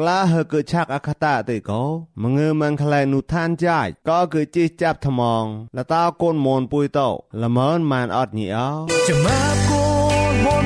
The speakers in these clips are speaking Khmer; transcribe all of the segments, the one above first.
ក្លាហឺគឺឆាក់អខតាទេកោមងើមិនខ្លែនុឋានចាយក៏គឺជីចាប់ថ្មងលតោកូនមូនពុយតោល្មើនម៉ានអត់ញីអោចាំមកកូនមូនព្រៀង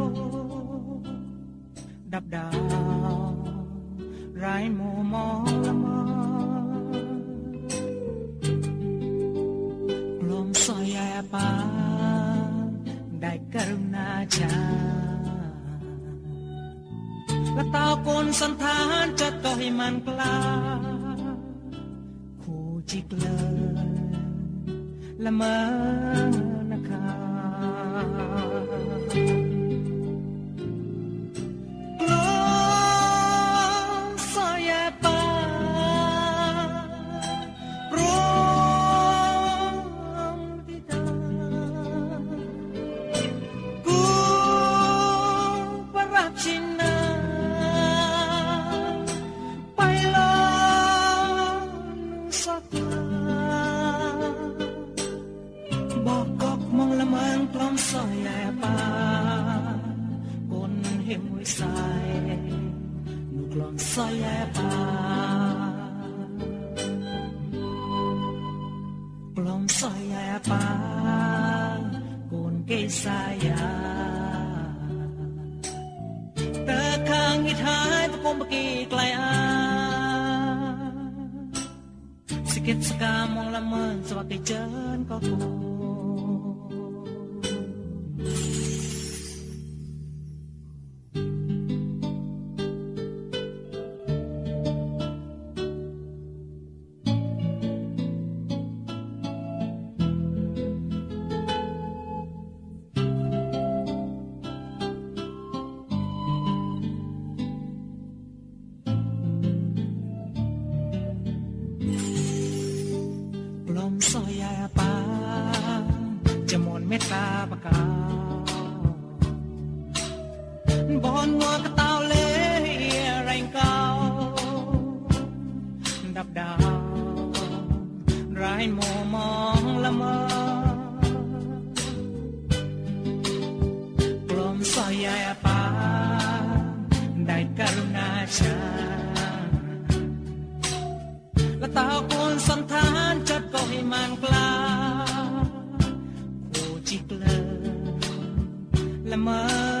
ดับดาวไรมัวมอละมกลมสอยแยปาได้กรุณาจาและตาคนสันทานจะต่อให้มันกล้าคู่จิกเลยละเมอนะคะ belum saya pang pun saya tekang ithai pekom peki klaya sikit sekam mong lamun sewakit jen kau បនងកតោលេរែងកោដាប់ដាវរៃមមងល្មើព្រមសយាបាได้กรุณาชาและตาคนสันทานจัดก็ให้มันกล้าผู้จิกเลิละเมอ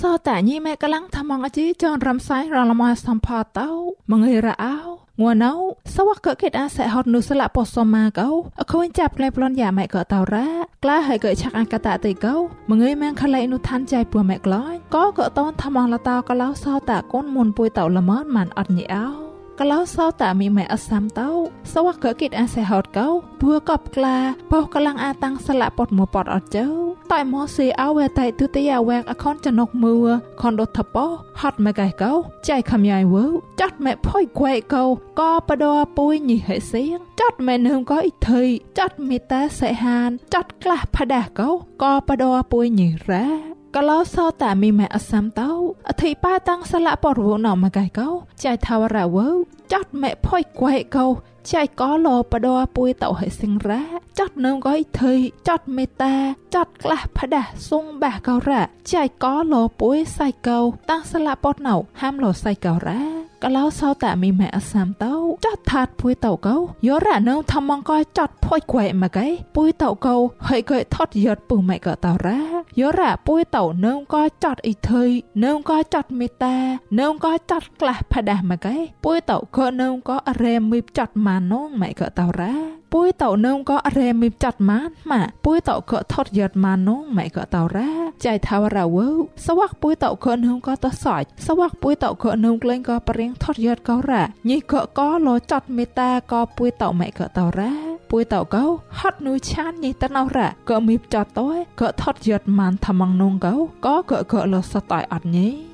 សតាញីម៉ែកលាំងថ្មងអជីចនរំសាយរលមសំផតោមងើរអោងួនណៅសវកកេតអាសេហត់នុសលាពោសម៉ាកោអខូនចាប់ក្លែប្លន់យ៉ាម៉ែកតោរ៉ាក្លាហើយកឆាក់អកតតៃកោមងើយម៉ាំងខឡៃនុឋានចៃពួម៉ែក្លាញ់ក៏កតនថ្មងលតាកឡោសោតាកូនមុនពួយតោល្មនម៉ានអត់ញីអោ កលោសោតាមីម៉ែអសាំតោសវកកិតអាសេហតកោបួកបក្លាបោកលាំងអាតាំងស្លាពតមួពតអត់ជើតៃម៉ូស៊ីអវតៃទុតិយាវែកអខនចនុកមួខនដុតថបោហត់ម៉ែកៃកោចៃខំយ៉ៃវើចាត់ម៉ែផុយខ្វែកោក៏បដរពុយញីហេសៀងចាត់ម៉ែនឹមក៏អ៊ីថៃចាត់មេតាសេហានចាត់ក្លះផដាកោក៏បដរពុយញីរ៉ា កលោសោតាមីម៉ែអសាំតោអធិបាតាំងសលាពរវណមកៃកោចៃថាវរវ ចាត់ម៉ែផុយខ្វែកោចៃក៏លោបដពួយតោហិសិងរ៉ាចាត់នឹមក៏អ៊ីថៃចាត់មេតាចាត់ក្លះផដាសុងបាកោរ៉ាចៃក៏លោពួយសៃកោតាំងសលាពតណៅហាមលោសៃកោរ៉ាកលោសោតាមីម៉ែអសាំតោចាត់ថាតពួយតោកោយោរ៉ានៅថមងកោចាត់ភុយខ្វែមកៃពួយតោកោហើយកោថត់យត់ពុម៉ែកតោរ៉ាយោរ៉ាពួយតោនៅកោចាត់អ៊ីថៃនៅកោចាត់មេតានៅកោចាត់ក្លះផដាមកៃពួយតោកោនៅកោរែមីចាត់ម៉ានងម៉ែកតោរ៉ាពួយតោនឹមក៏រែមីចាត់ម៉ានម៉ាពួយតោក៏ថត់យត់ម៉ានងម៉ែក៏តោរ៉ាចៃថាវរ៉ាវើសវ័កពួយតោក៏នឹមក៏តសាច់សវ័កពួយតោក៏នឹមក្លែងក៏ប្រៀងថត់យត់ក៏រ៉ាញីក៏ក៏លោចាត់មេតាក៏ពួយតោម៉ែក៏តោរ៉ាពួយតោក៏ហត់នូឆានញីតណោរ៉ាក៏មីចាត់តោក៏ថត់យត់ម៉ានថ្មងនងក៏ក៏ក៏ក៏លោសតៃអត់ញី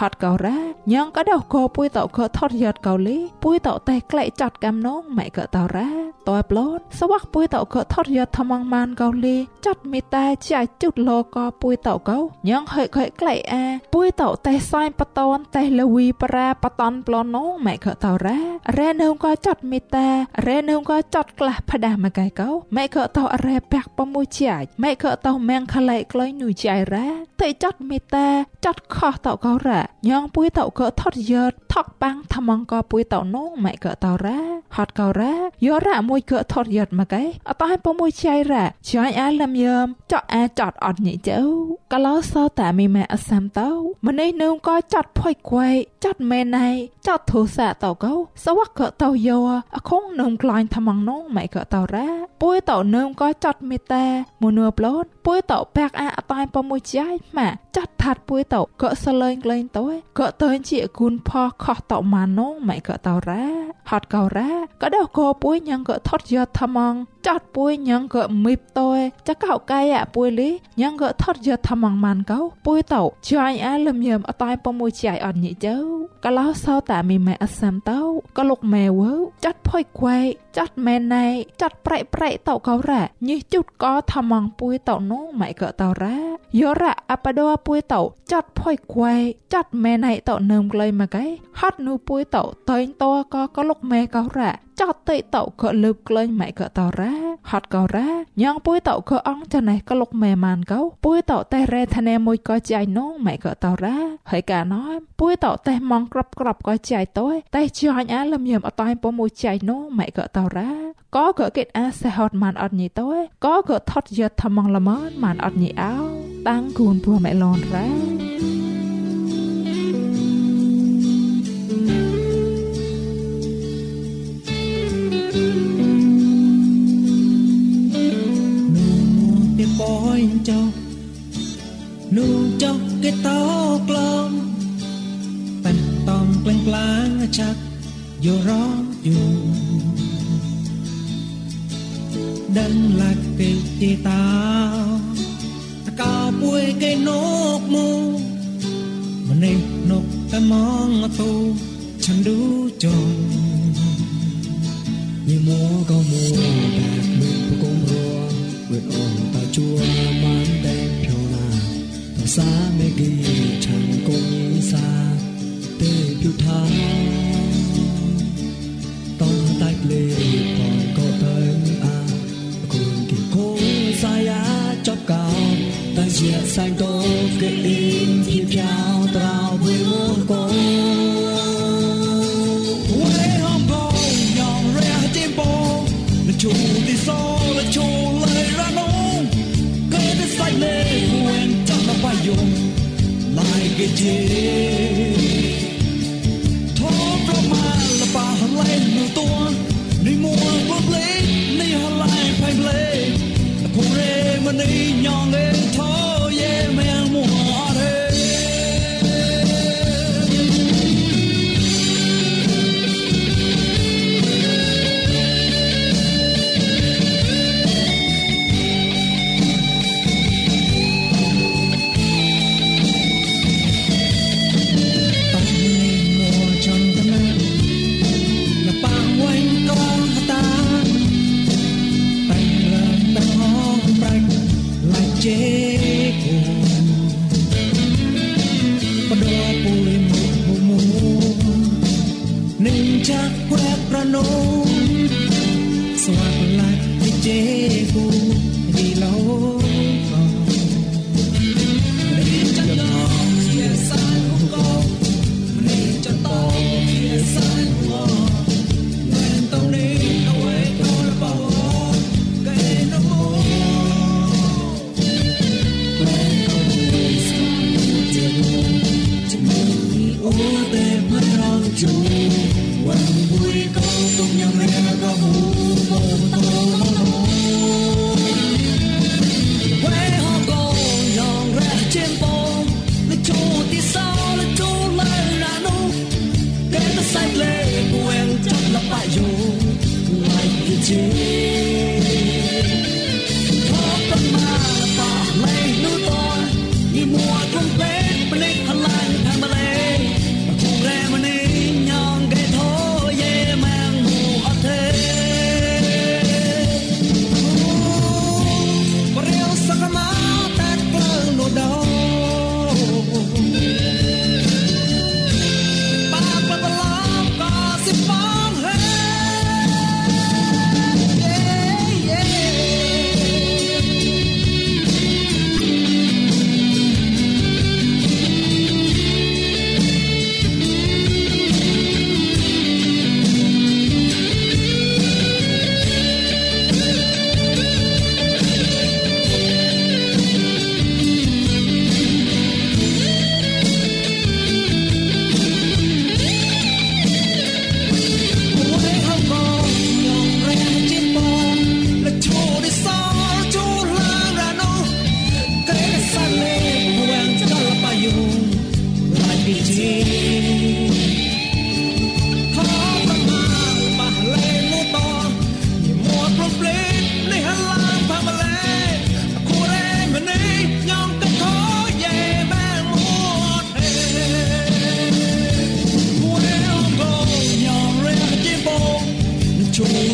ហត់កោរ៉ាញ៉ងកដោកោពួយតោកោថត់យត់កោលីពួយតោតែក្លែកចាត់កំនងម៉ែកតោរ៉ាតើប្លូនសវ័កពួយតោកោថត់យត់ថ្មងម៉ានកោលីចាត់មីតែចាច់ជុតលកោពួយតោកោញ៉ងហិខិក្លែកអាពួយតោតែសាយបតនតែលវីប្រាបតនប្លូននងម៉ែកតោរ៉ារ៉ែនៅកោចាត់មីតែរ៉ែនៅកោចាត់ក្លះផ្ដាស់មកកែកោម៉ែកតោរ៉ែបាក់ប្រមួយជាចម៉ែកតោម៉ាំងខឡៃក្លែងនុយចៃរ៉ាតែចាត់មីតែចាត់ខោះតោកោរ៉ាញ៉ងពួយតោកោថត់យត់ថកបាំងថ្មងកោពួយតោនងម៉ែកតោរ៉ាហត់កោរ៉ាយោរ៉ាមួយកថត់យត់មកឯអត់ឲ្យពមួយចៃរ៉ាចាញ់អាលឹមយមចក់អាចត់អត់ញីចៅកលោសោតាមីម៉ែអសាំតោម្នេះនឹងក៏ចាត់ភុយខ្វៃ ចាត់មែនណៃចាត់ធូសាតោកោសវកតោយោអខងនឹងក្លាញ់ថ្មងនងម៉ែកតោរ៉ាពួយតោនឹងក៏ចាត់មេតាមនួប្លូនពួយតោបាក់អាអត់ឲ្យពមួយចៃម៉ាចាត់ថាត់ពួយតោក៏សលែងក្លែងតោក៏តើជាគុណផខោះតោម៉ានងម៉ែកតោរ៉ាហត់កោរ៉ាក៏ដោះកោពួយញ៉ងក៏ថត់យកថ្មងចាត់ពួយញ៉ងក៏មីបតយចកោកាយអាពួយលីញ៉ងក៏ថត់យកថ្មងម៉ានកោពួយតោចាញ់អាលឹមយឹមអត់តែពមួយចៃអត់ញីចៅក៏ឡោសោតាមីម៉ែអសាំតោក៏លុកម៉ែវើចាត់ផុយខ្វែចាត់ម៉ែណៃចាត់ប្រៃប្រៃតោកោរ៉ាញីជុតក៏ថ្មងពួយតោនងម៉ែក៏តោរ៉ាយោរ៉ាអបដោពួយតោចាត់ផុយខ្វែចាត់ម៉ែណៃតោនឹមក្លែងមកឯហត់នូពួយតោតេងតោក៏ក៏លុកម៉ែកោរ៉ា ចតតិតោក៏លើបក្លែងម៉ែក៏តរ៉ាហត់ក៏រ៉ាញងពុយតោក៏អងចណេះក៏លុកម៉ែម៉ានកោពុយតោតែរ៉េធនេមួយក៏ចៃនងម៉ែក៏តរ៉ាហើយកាណោពុយតោតែมองក្របក្របក៏ចៃតោតែចាញ់អាលមយមអតៃពមួយចៃនងម៉ែក៏តរ៉ាក៏ក៏គេអាសេហត់ម៉ានអត់ញីតោក៏ក៏ថត់យត់ថ្មងល្មនម៉ានអត់ញីអោតាំងគូនពូម៉ែឡនរ៉ា ចុះនោះចុះគេតោក្លងប៉ែនតំក្លែងក្លាងចាក់យករងយូដឹងឡាក់គេទីតោតកោពួយគេនកមកម្នេះនកតែมองទូฉันดูจงยิ่มัวก็มัว ជួបានតែភ្នោណាភាសាមេគី do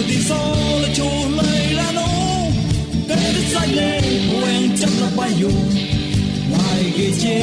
ទីសោលជូលៃឡាណូតែរសៃលេវងចាំលបយូមកគេជេ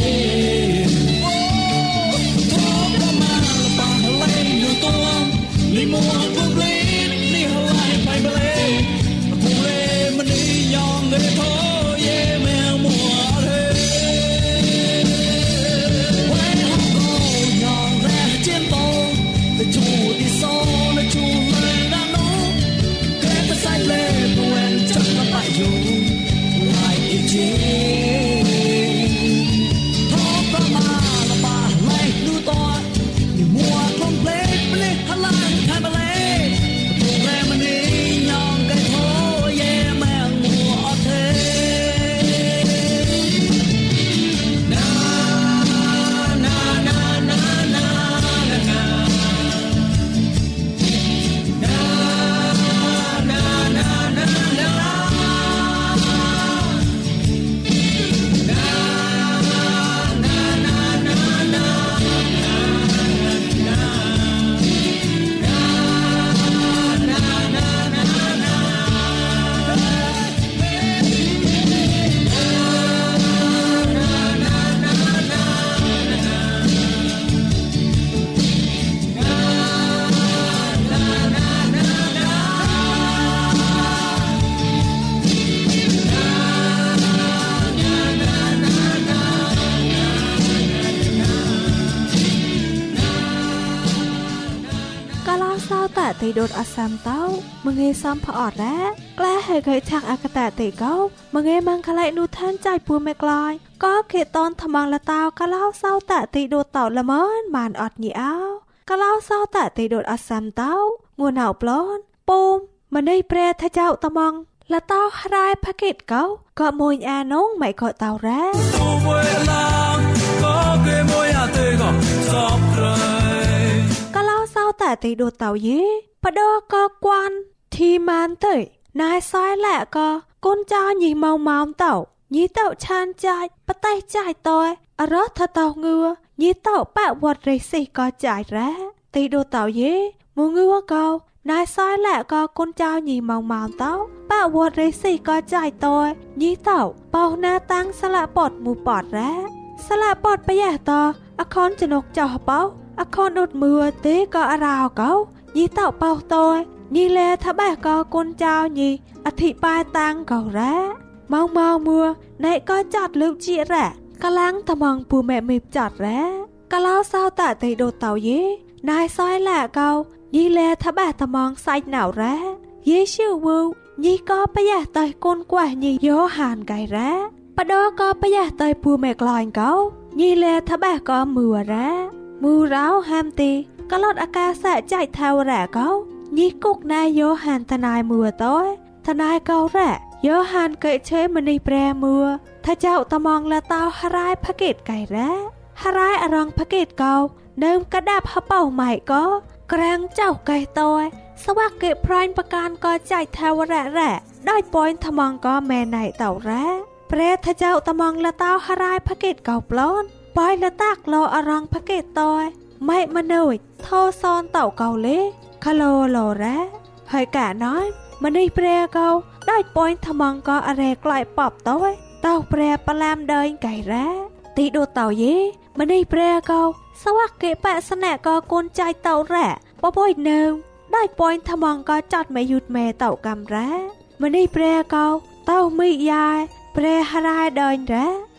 តអសាំតោមងេសំផអត់រ៉ាក្លាហេកេឆាក់អកតតេកោមងេម៉ងក្លៃនូថានចៃពួមេក្លាយក៏គេតនថ្មងលតោកឡោសោតតិដូតតោល្មនបានអត់ញីអោកឡោសោតតិដូតអសាំតោងួនអោប្លន់ពុំម្នៃប្រែថាចៅត្មងលតោរ៉ែផកេតកោក៏មួយអានងមិនក៏តោរ៉ា លោសោតែទីដូតតៅយេបដកគួនធីម៉ានទៅណៃសយលែក៏កូនចៅញីម៉ៅម៉ោមតៅញីតៅឆានចាច់បតេចាច់តើអរថតៅងឿញីតៅបវត្តរិសិក៏ចាច់រ៉ាទីដូតតៅយេមងឿក៏ណៃសយលែក៏កូនចៅញីម៉ៅម៉ោមតៅបវត្តរិសិក៏ចាច់តើញីតៅបោណាតាំងស្លាពតមូពតរ៉ាស្លាពតបយះតអខនចនុកចោបោ អខនដុតមើទេក៏អរោកោញីតោបោតយញីលែថាបេះក៏គុនចៅញីអធិបាយតាំងក៏រ៉ាម៉ងម៉ងមួណែក៏ចាត់លើកជារ៉ាកលាំងត្មងពូម៉ែមេចាត់រ៉ាកឡោសោតតេដូតតោយេណៃសយឡាកោញីលែថាបេះត្មងសាច់ណៅរ៉ាយេឈឺវូញីក៏ប្រយះតៃគុនគួះញីយោហានកៃរ៉ាបដក៏ប្រយះតៃពូម៉ែក្លាញ់កោញីលែថាបេះក៏មួរ៉ា មូរោហាមទីកលត់អាកាសចៃថាវរៈកោញីគុកណាយោហានតណៃមួតោតណៃកោរៈយោហានកេឆេមនីប្រែមួថាចៅតមងលតោហរ៉ៃផកេតកៃរ៉ាហរ៉ៃអរងផកេតកោដើមកដាប់ហបោម៉ៃកោក្រាំងចៅកៃតោសវកេប្រាញ់ប្រការកោចៃថាវរៈរ៉ាដោយប៉យថ្មងកោមែណៃតោរ៉ាប្រែថាចៅតមងលតោហរ៉ៃផកេតកោប្លន់បាយលតាក់លោអរងផកេតតយម៉ៃមនុយថោសនតៅកៅលេខឡូឡរ៉ាហើយកាណយម្នេះប្រែកៅដោយប៉យថ្មងក៏អរែក្លាយប៉បតយតៅប្រែប្លាមដើញកៃរ៉ាទីដូតៅយេម្នេះប្រែកៅសវកេបសនៈក៏កូនចៃតៅរ៉ាបបយនៅដោយប៉យថ្មងក៏ចាត់មេយុតមេតៅកំរ៉ាម្នេះប្រែកៅតៅមីយ៉ាយប្រែហរ៉ាយដើញរ៉ា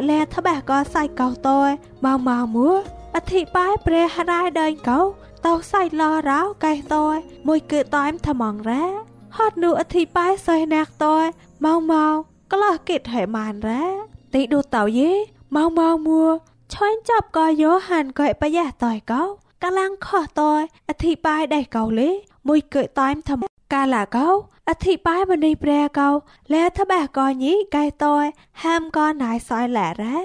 ายซ้อยแหละแลทะแบกก็ใส่เกาตอยมามามัวอธิบายเปรหรายเดินเกาเตาใส่ลอร้าวไก่ตอยมวยเกิดตอยมทมองแร้ฮอดนูอธิบายใส่นักตอยเมาเมาก็ลอกิดให้มานแร้ติดูเต่าเย่เมาเมามัวช่ កាលាកោអធិបាយមនីព្រះកោលែថាបះកោញីកែតយហាមកោណៃសយលារ៉ា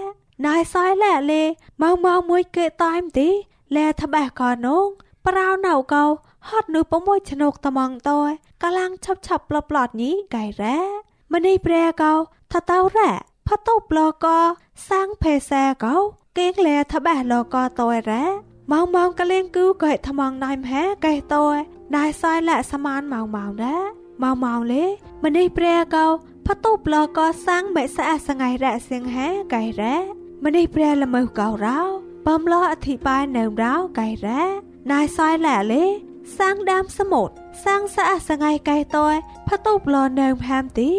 ណៃសយលាលេម៉ងម៉ងមួយកេតៃមទីលែថាបះកោនងប្រៅណៅកោហត់នឺប្រមួយឆ្នុកតំងតយកាលាំងឆាប់ឆាប់ប្លបប្លត់ញីកែរ៉ាមនីព្រះកោថាតៅរ៉ាផតោប្លកោសាំងភេសាកោកេងលែថាបះលកោតយរ៉ា ម៉ងម៉ងកលេងគូកែថ្មងណៃមហែកែតយណៃសយលែសមានម៉ងម៉ងរ៉ាម៉ៅម៉ៅលេម្នេះប្រែកោផតុប្លកសាំងមេសាសងៃរៈសៀងហែកៃរ៉ាម្នេះប្រែល្មើកោរោបំលោអធិបាយនៅរោកៃរ៉ាណៃសយលែលេសាំងដាមសមុទ្រសាំងសាសងៃកៃតយផតុប្លនៅហាមទី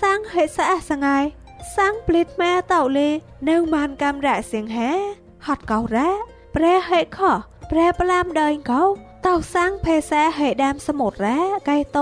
សាំងហេសាសងៃសាំងព្លិតម៉ែតោលេនៅមានកំរៈសៀងហែហត់កោរ៉ា ប្រែហេខប្រែប្លាមដើញកោតោសាំងភេសាហេដាមសមុទ្ររ៉ាកៃត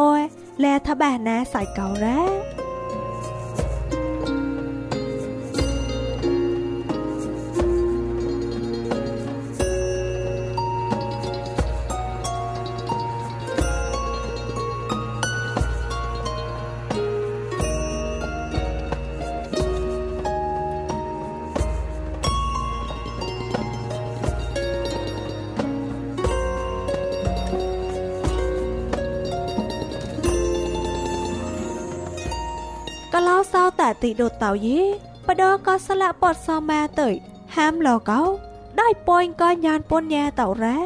យលែថាបះណាសៃកោរ៉ា ก็เล่าเศร้าแต่ติโดดเต่ายี បដក៏ស្លាក់ពតសមាទៅហាមលកោដោយពួយក៏ញានពនញ៉ាតរ៉ា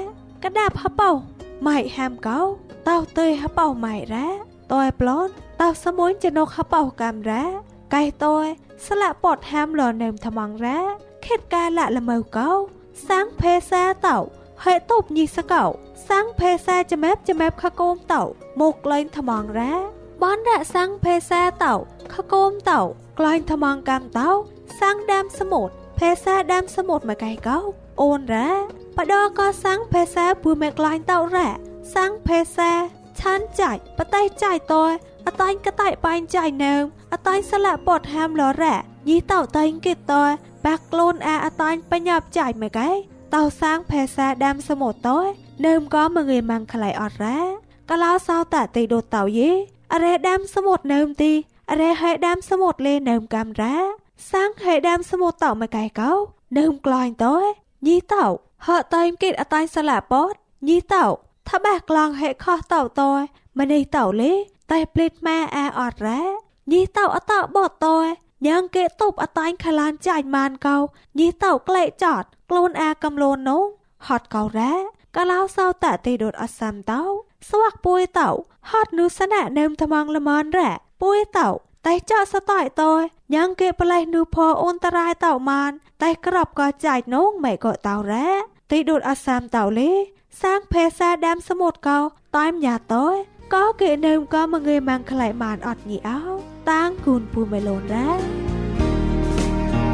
កដាប់ហបោម៉ៃហាមកោតោទៅហបោម៉ៃរ៉ាតើប្លន់តោសមួយចំណុកហបោកាមរ៉ាកៃតើស្លាក់ពតហាមលនឹមថ្មងរ៉ាខេតកាលាក់ល្មើកោសាំងភេសាតោហេតុបញីសកោសាំងភេសាចមែបចមែបខកូមតោមកលែងថ្មងរ៉ាបនរៈសាំងភេសាតោខកូមតោ ក្លែងថ្មងកាំតោសាំងដាមសមុទ្រភេសាដាមសមុទ្រមកកៃកោអូនរ៉ាបដក៏សាំងភេសាពូមេក្លែងតោរ៉ាសាំងភេសាឆានចាច់បតៃចាច់តោអតាញ់កតៃបាញ់ចាច់នៅអតាញ់ស្លាក់ពតហាមលរ៉ាញីតោតៃគិតតោបាក់ខ្លួនអាអតាញ់បញ្ញាប់ចាច់មកកៃតោសាងភេសាដាំសមុទ្រតោនៅមក៏មងើម៉ាំងខ្លៃអត់រ៉ាកឡោសោតតេដូតតោយេអរេដាំសមុទ្រនៅមទីអ រេហេដាំសមុទ្រលេនៅមកំរ៉ាសាងហេដាំសមុទ្រតោមកកែកោនៅមក្លាញ់តោញីតោហតៃគិតអតាញ់ស្លាពតញីតោថាបះក្លងហេខោះតោតោម្នេះតោលេតែភ្លេតម៉ែអាអត់រ៉ាញីតោអតោបតតោញ៉ាងគេតុបអតាញ់ខឡានចាច់ម៉ានកោញីតោក្លែកចតខ្លួនអាកំលូននោះហត់កោរ៉ាកាឡោសោតតេដុតអសាំតោស្វាក់ពួយតោហត់នុសណៈនឹមថ្មងល្មនរ៉ា ពួយតោតែចោសតៃតោញ៉ាងគេប្លេះនុផអូនតរ៉ៃតោម៉ានតែក្របក៏ចាច់នោះមិនក៏តោរ៉ាទីដុតអសាំតោលេសាងភេសាដាំសមុទ្រកោតាំញ៉ាតោក៏គេនឹមក៏មកងើម៉ាំងខ្លៃម៉ានអត់ញីអោតាំងគូនពូមេឡូនរ៉ា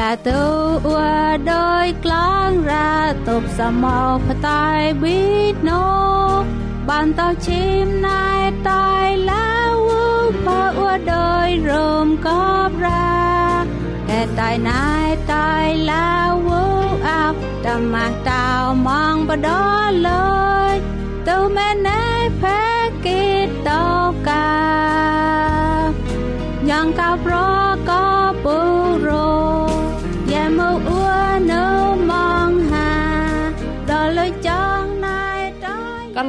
តែឡាទៅអួដោយក្លងរាតបសមោផ្តាយប៊ីណូបានតោឈីមណៃតៃឡាវផអួដោយរមកបរាតែតៃណៃតៃឡាវអាប់តម៉ាតោมองបដលើយទៅមែនណែផែគិតតោកាយ៉ាងកោប្រក